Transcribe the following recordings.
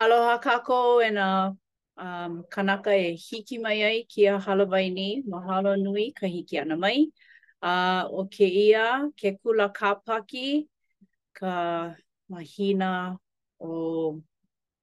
Aloha kākou e nā kānaka e hiki mai ai kēia hālāwai nei. Mahalo nui ka hiki ʻana mai. A ʻo kēia ke kula Kāpaki, ka mahina o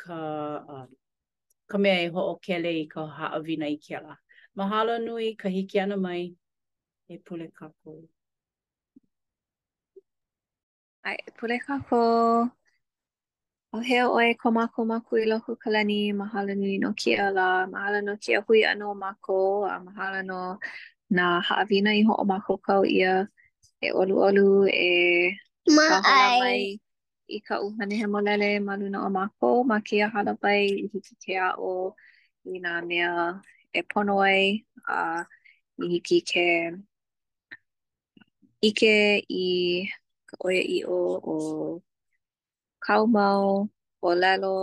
ka uh, ka mea e hoʻokele i ka haʻawina i kēia lā. Mahalo nui ka hiki ʻana mai e pule kākou. ʻAe, pule kākou. ʻAuhea ʻoe ko mākou Makua i loko o ka lani, mahalo nui no kēia lā, mahalo no kēia hui ʻana o mākou, a mahalo no nā haʻawina i hoʻomākaukau ʻia e ʻoluʻolu e ma ai. i ka ʻUhane Hemolele ma luna o mākou ma kēia hālāwai i hiki ke aʻo i nā mea e pono ai a i hiki ke ʻike i ka ʻoiaʻiʻo o kāu mau ʻōlelo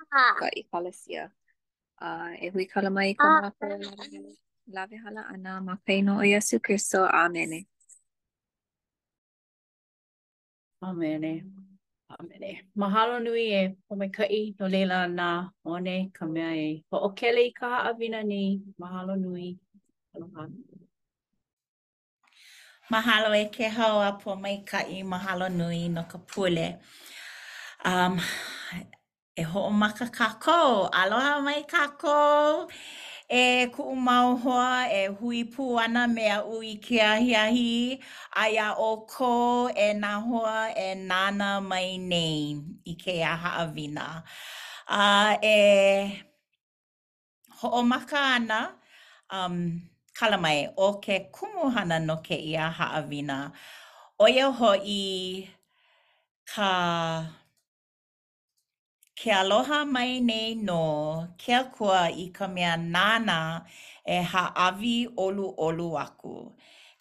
a ka ʻekalesia. A e huikala mai i kā mākou lawehala ʻana ma ka inoa ʻo Iesū Kristo. ʻĀmene. ʻĀmene. ʻĀmene. Mahalo nui e Pōmaikaʻi, no laila Nāone ka mea e hoʻokele i ka haʻawina nei. Mahalo nui. Aloha. Mahalo e Kēhau a Pōmaikaʻi, mahalo nui no ka pule. Um, E hoʻomaka kākou, aloha mai kākou e kuʻu mau hoa e hui pū ana me aʻu i ke ahiahi a iā ʻoukou e nā hoa e nānā mai nei i kēia haʻawina. A e hoʻomaka ana, um, kala mai, ʻo ke kumuhana no kēia haʻawina, ʻo ia hoʻi ka. Ke aloha mai nei nō ke Akua i ka mea nāna e hāʻawi ʻoluʻolu aku.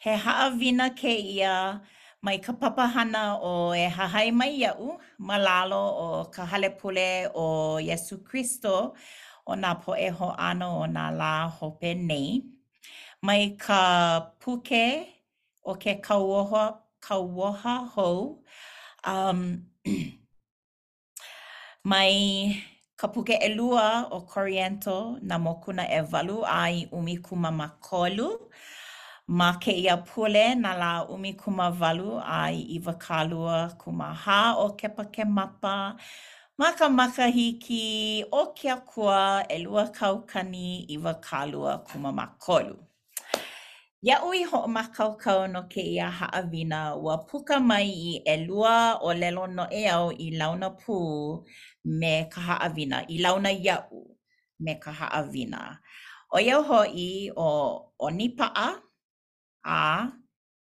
He haʻawina kēia mai ka papahana o E hahai mai iaʻu ma lalo o ka hale pule o Iesū Kristo o nā poʻe hoʻāno o nā lā hope nei, mai ka puke o ke kauoha kauoha hou a mai ka puke ʻelua o Korineto nā mokuna ʻewalu a i ʻumikumamākolu. Ma kēia pule nā lā ʻumikūmāwalu a i iwakālua kūmāhā o Kepakemapa ma ka makahiki o ke Akua ʻelua kaukani iwakālua kumamākolu. Iaʻu i hoʻomākaukau no kēia haʻawina, ua puka mai i ʻelua ʻōlelo noʻeau i launa pū me ka haʻawina, i launa iaʻu me ka haʻawina. ʻO ia hoʻi ʻo ʻonipaʻa a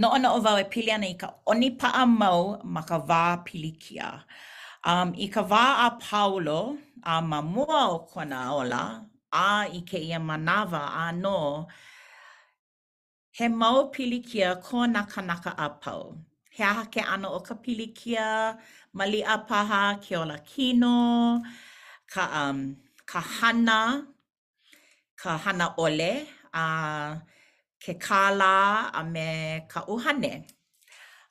Noʻonoʻo wau e pili ana i ka ʻonipaʻa mau ma ka wā pilikia. Um, i ka wā a Paulo, a ma mua o kona ola, a i kēia manawa ʻānō, he mau pilikia ko nā kānaka a pau. He aha ke ʻano o ka pilikia? Malia paha ke ola kino, ka, um, ka hana, ka hana ʻole a ke kālā a me ka ʻuhane.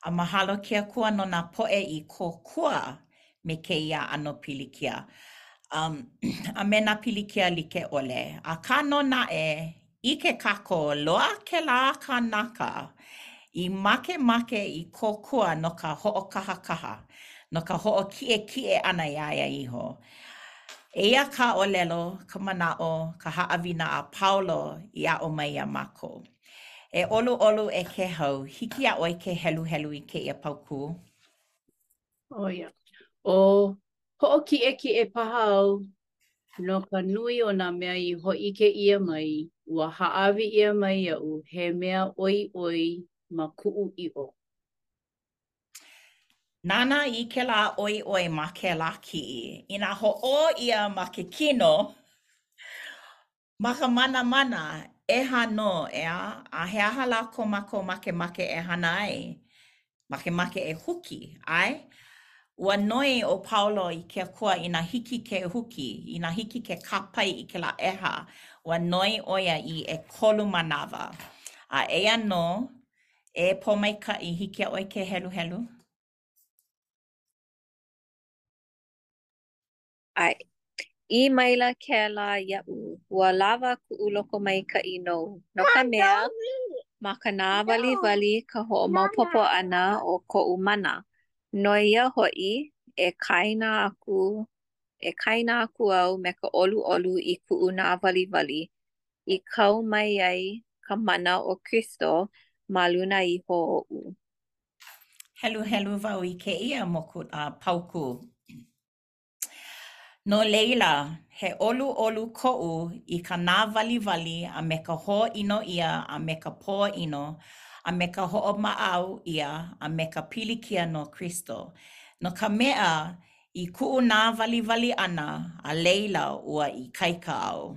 A mahalo ke Akua no nā poʻe i kōkua me kēia ʻano pilikia a me nā pilikia like ʻole. Akā nō naʻe, ʻike kākou, loaʻa kēlā kanaka i makemake i kōkua no ka hoʻokahakaha, no ka hoʻokiʻekiʻe ʻana iā ia iho. Eia ka ʻōlelo, ka manaʻo, ka haʻawina a Paulo i aʻo mai iā mākou. E ʻoluʻolu e Kēhau, hiki iā ʻoe ke heluhelu i kēia paukū? ʻO ia. O hoʻokiʻekiʻe paha au no ka nui o nā mea i hōʻike ʻia mai, ua hāʻawi ʻia mai iaʻu he mea ʻoiʻoi ma kuʻu ʻiʻo. Nānā i kēlā ʻoiʻoi ma kēlā kiʻi, inā hoʻō ʻia ma ke kino, ma ka manamana, ʻeha nō, ʻeā? A he aha lā ko mākou makemake e hana ai? Makemake e huki, ʻae? Ua noi ʻo Paulo i ke Akua inā hiki ke huki, inā hiki ke kāpae i kēlā ʻeha, ua noi ʻo ia i ʻekolu manawa. A eia nō, E Pōmaikaʻi, hiki iā ʻoe ke heluhelu. ʻAe. ʻĪ maila kēlā iaʻu, Ua lawa kuʻu lokomaikaʻi nou, no ka mea, ma ka nāwaliwali ka hoʻomaopopo ʻana o koʻu mana, no ia hoʻi, e kaena aku, e kaena aku au me ka ʻoluʻolu i kuʻu nāwaliwali, i kau mai ai ka mana o Kristo ma luna iho oʻu. Heluhelu wau i kēia moku a paukū. No laila, he ʻoluʻolu koʻu i ka nāwaliwali a me ka hōʻino ʻia a me ka pōʻino a me ka hoʻomaʻau ʻia a me ka pilikia no Kristo, no ka mea, i kuʻu nāwaliwali ʻana a laila ua ikaika au.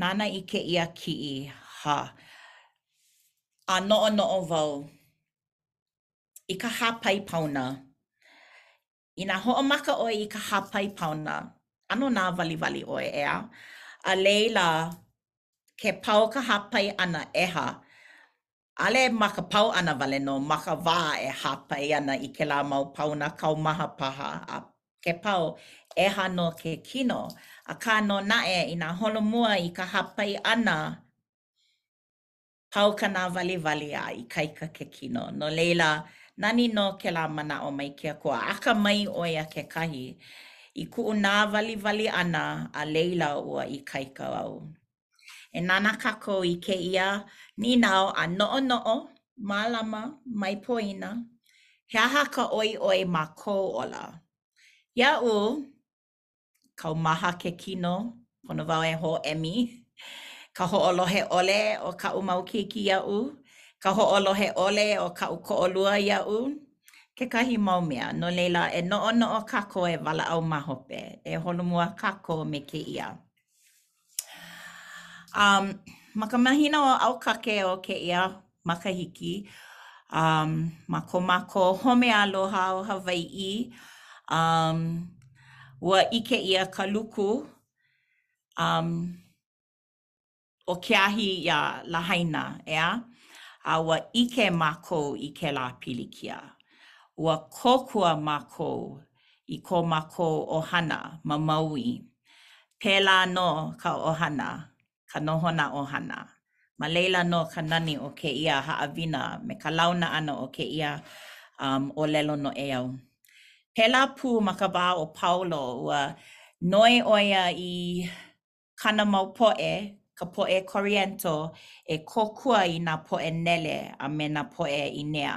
Nānā i kēia kiʻi, ha! A noʻonoʻo wau i ka hāpai pauna. Inā hoʻomaka ʻoe i ka hāpai pauna, ʻano nāwaliwali ʻoe, ʻeā? A laila, ke pau ka hāpai ʻana, ʻeha? ʻaʻole ma ka pau ʻana wale nō ma ka wā e hāpai ana i kēlā mau pauna kaumaha paha a ke pau ʻeha nō ke kino, akā nō naʻe, inā holomua i ka hāpai ʻana, pau ka nāwaliwali a ikaika ke kino. No laila, nani nō kēlā manaʻo mai ke Akua, akamai ʻo ia kekahi, i kuʻu nāwaliwali ʻana a laila ua ikaika au. E nānā kākou i kēia nīnau a noʻonoʻo, mālama, mai poina, He aha ka ʻoiʻoi ma kou ola? Iaʻu, kaumaha ke kino, pono wau e hōʻemi, Ka hoʻolohe ʻole o kaʻu mau keiki iaʻu, Ka hoʻolohe ʻole o kaʻu koʻolua iaʻu, Kekahi mau mea, no laila, e noʻonoʻo kākou e walaʻau ma hope, E holomua kākou me kēia. Ma ka mahina o ʻAukake o kēia makahiki, ma ko mākou home aloha o Hawaiʻi, ua ʻike ʻia ka luku o ke ahi iā Lahaina, ʻeā? A ua ʻike mākou i kēlā pilikia. Ua kōkua mākou i ko mākou ʻohana ma Maui. Pēlā nō ka ʻohana, ka nohona ʻohana. Ma laila nō ka nani o kēia haʻawina me ka launa ʻana o kēia ʻōlelo noʻeau. Pēlā pū ma ka wā o Paulo, ua noi ʻo ia i kāna mau poʻe, ka poʻe Koriento, e kōkua i nā poʻe nele a me nā poʻe ʻīnea.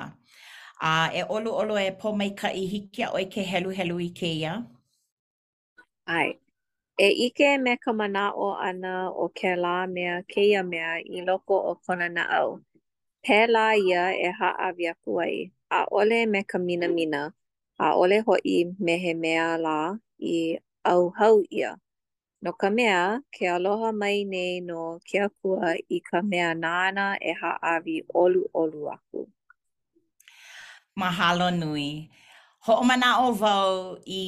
A e ʻoluʻolu e Pōmaikaʻi, hiki iā ʻoe ke heluhelu i kēia? ʻAe. E ʻike me ka manaʻo ʻana o kēlā mea kēia mea i loko o kona naʻau. Pēlā ia e hāʻawi aku ai, ʻaʻole me ka minamina, ʻaʻole hoʻi me he mea lā i ʻauhau ʻia. No ka mea, ke aloha mai nei nō ke Akua i ka mea nāna e hāʻawi ʻoluʻolu aku. Mahalo nui. Hoʻomanaʻo wau i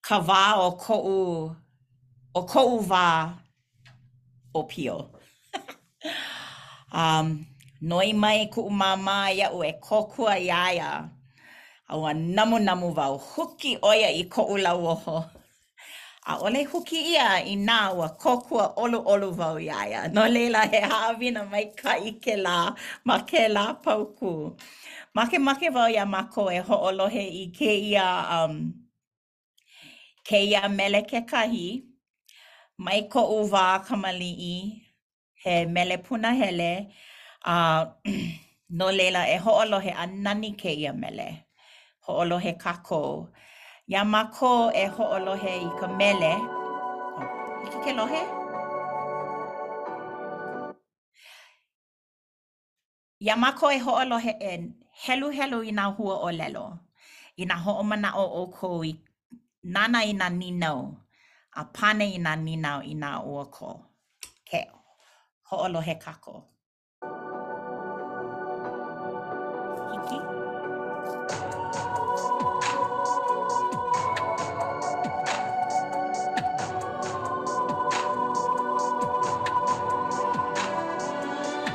ka wā o koʻu o koʻu wā ʻōpio. A noi mai kuʻu māmā iaʻu e kōkua iā ia, a ua namunamu wau. Huki ʻo ia i koʻu lauoho. ʻAʻole huki ʻia inā ua kōkua ʻoluʻolu wau iā ia, no laila he haʻawina maikaʻi kēlā ma kēlā paukū. Makemake wau iā mākou e hoʻolohe i kēia um kēia mele kekahi, mai koʻu wā kamaliʻi he mele punahele, a no laila e hoʻolohe a nani kēia mele. Hoʻolohe kākou. Iā mākou e hoʻolohe i ka mele, hiki ke lohe? Iā mākou e hoʻolohe e heluhelu i nā huaʻōlelo, inā hoʻomanaʻo ʻoukou i nānā i nā nīnau a pane i nā nīnau inā ua kō, ke hoʻolohe kākou.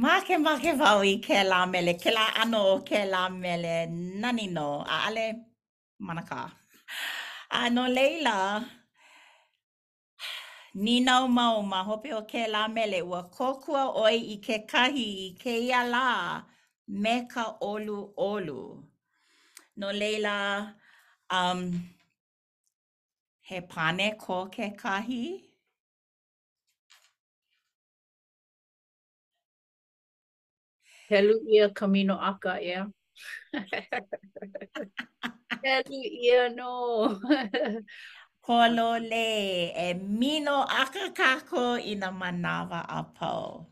Makemake wau i kēlā mele, kēlā ʻano o kēlā mele nani nō, ʻaʻole manakā. A no laila, Nīnau mau ma hope o kēlā mele, ua kōkua ʻoe i kekahi i kēia lā me ka ʻoluʻolu. No laila, um, he pane ko kekahi? Helu ʻia ka minoʻaka, yeah? Helu ʻia nō. Pololei, e minoʻaka kākou i nā manawa a pau.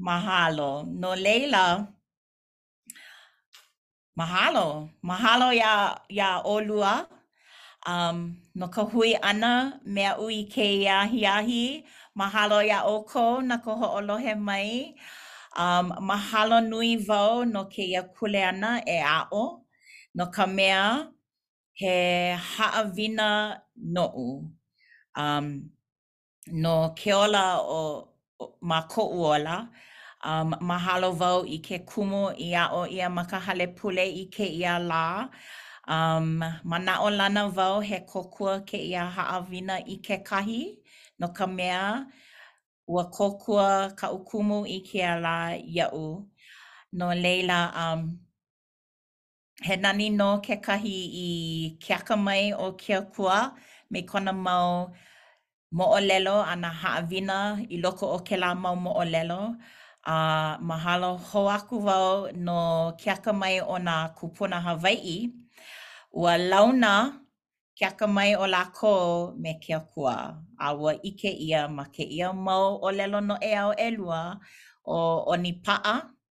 Mahalo. No laila, Mahalo. Mahalo iā iā ʻolua um no ka hui ʻana me aʻu i kēia ahiahi. Mahalo iā ʻoukou no ka hoʻolohe mai. Um mahalo nui wau no kēia kuleana e aʻo no ka mea he haʻawina noʻu. Um no ke ola o ma koʻu ola. Um, mahalo wau i ke kumu i aʻo ʻia ma ka hale pule i kēia lā. Um, manaʻolana wau he kōkua kēia haʻawina i kekahi, no ka mea, ua kōkua kaʻu kumu i kēlā lā iaʻu. No laila, um, He nani nō kekahi i ke akamai o ke Akua me kona mau moʻolelo a nā haʻawina i loko o kēlā mau moʻolelo, a mahalo hou aku wau no ke akamai o nā kūpuna Hawaiʻi. Ua launa ke akamai o lākou me ke Akua, a ua ʻike ʻia ma kēia mau ʻōlelo noʻeau ʻelua o ʻOnipaʻa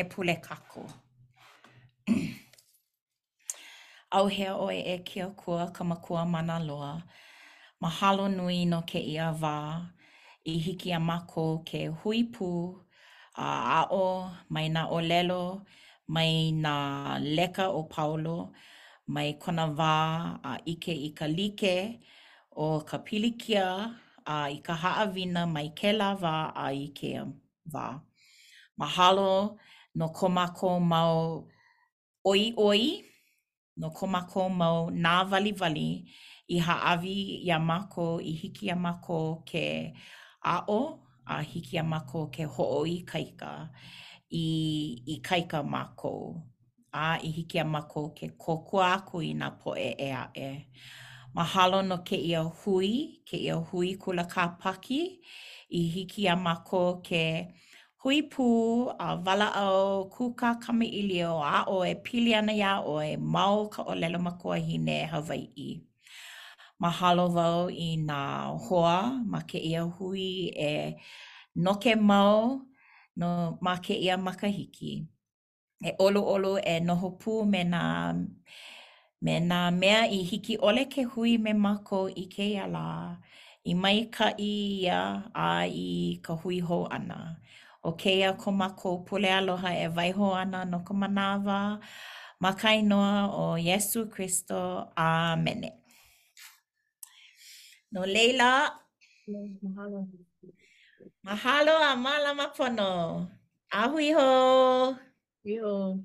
e pule kākou. ʻAuhea ʻoe e ke Akua ka makua mana loa, mahalo nui no kēia wā i hiki iā mākou ke hui pū a aʻo mai nā ʻōlelo mai nā leka o Paulo mai kona wā a ʻike i ka like o ka pilikia a i ka haʻawina mai kēlā wā a i kēia wā. Mahalo no ko mākou mau ʻoiʻoi, no ko mākou mau nāwaliwali i hāʻawi iā mākou i hiki iā mākou ke aʻo a hiki iā mākou ke hoʻoikaika i ikaika mākou. a i hiki iā mākou ke kōkua aku i nā poʻe ʻē aʻe. Mahalo no kēia hui, kēia hui kula Kāpaki, i hiki iā mākou ke hui pū a walaʻau kūkā kamaʻilio aʻo e pili ana iā ʻoe ma o ka ʻōlelo makuahine Hawaiʻi. Mahalo wau i nā hoa ma kēia hui e noke mau nō ma kēia makahiki. e ʻoluʻolu e noho pū me nā me nā mea i hiki ʻole ke hui me mākou i kēia lā, i maikaʻi ia a i ka hui hou ʻana. ʻO kēia ko mākou pule aloha e waiho ana no ka manawa ma ka inoa o Iesū Kristo. ʻĀmene. No laila, mahalo a mālama pono. A hui hou! Hui hou!